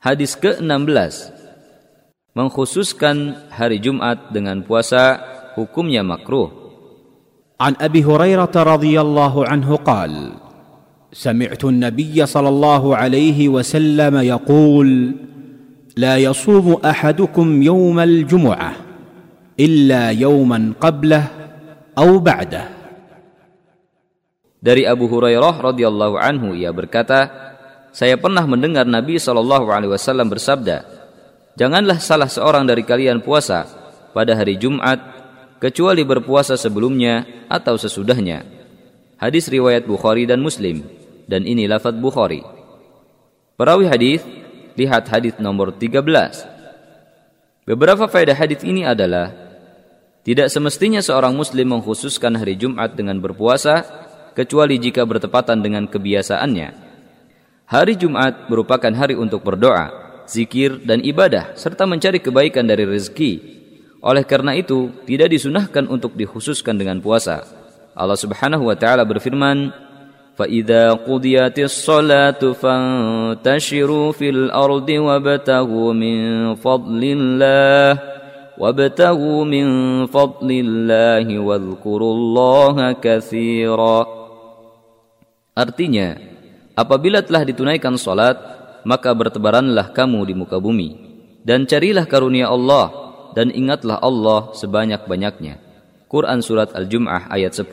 Hadis ke-16 mengkhususkan hari Jumat dengan puasa hukumnya makruh. عن ابي هريره رضي الله عنه قال سمعت النبي صلى الله عليه وسلم يقول لا يصوم احدكم يوم الجمعه الا يوما قبله أو بعده Dari Abu Hurairah radhiyallahu anhu ia berkata, saya pernah mendengar Nabi Shallallahu alaihi wasallam bersabda, Janganlah salah seorang dari kalian puasa pada hari Jumat kecuali berpuasa sebelumnya atau sesudahnya. Hadis riwayat Bukhari dan Muslim dan ini lafaz Bukhari. Perawi hadis lihat hadis nomor 13. Beberapa faedah hadis ini adalah tidak semestinya seorang muslim mengkhususkan hari Jumat dengan berpuasa kecuali jika bertepatan dengan kebiasaannya. Hari Jumat merupakan hari untuk berdoa, zikir, dan ibadah, serta mencari kebaikan dari rezeki. Oleh karena itu, tidak disunahkan untuk dikhususkan dengan puasa. Allah Subhanahu wa taala berfirman, فَإِذَا قُضِيَتِ الصَّلَاةُ فَانْتَشِرُوا فِي الْأَرْضِ وَابْتَغُوا مِنْ فَضْلِ اللَّهِ وَابْتَغُوا مِنْ فَضْلِ اللَّهِ وَاذْكُرُوا اللَّهَ كَثِيرًا Artinya, apabila telah ditunaikan salat, maka bertebaranlah kamu di muka bumi dan carilah karunia Allah dan ingatlah Allah sebanyak-banyaknya. Quran surat Al-Jum'ah ayat 10.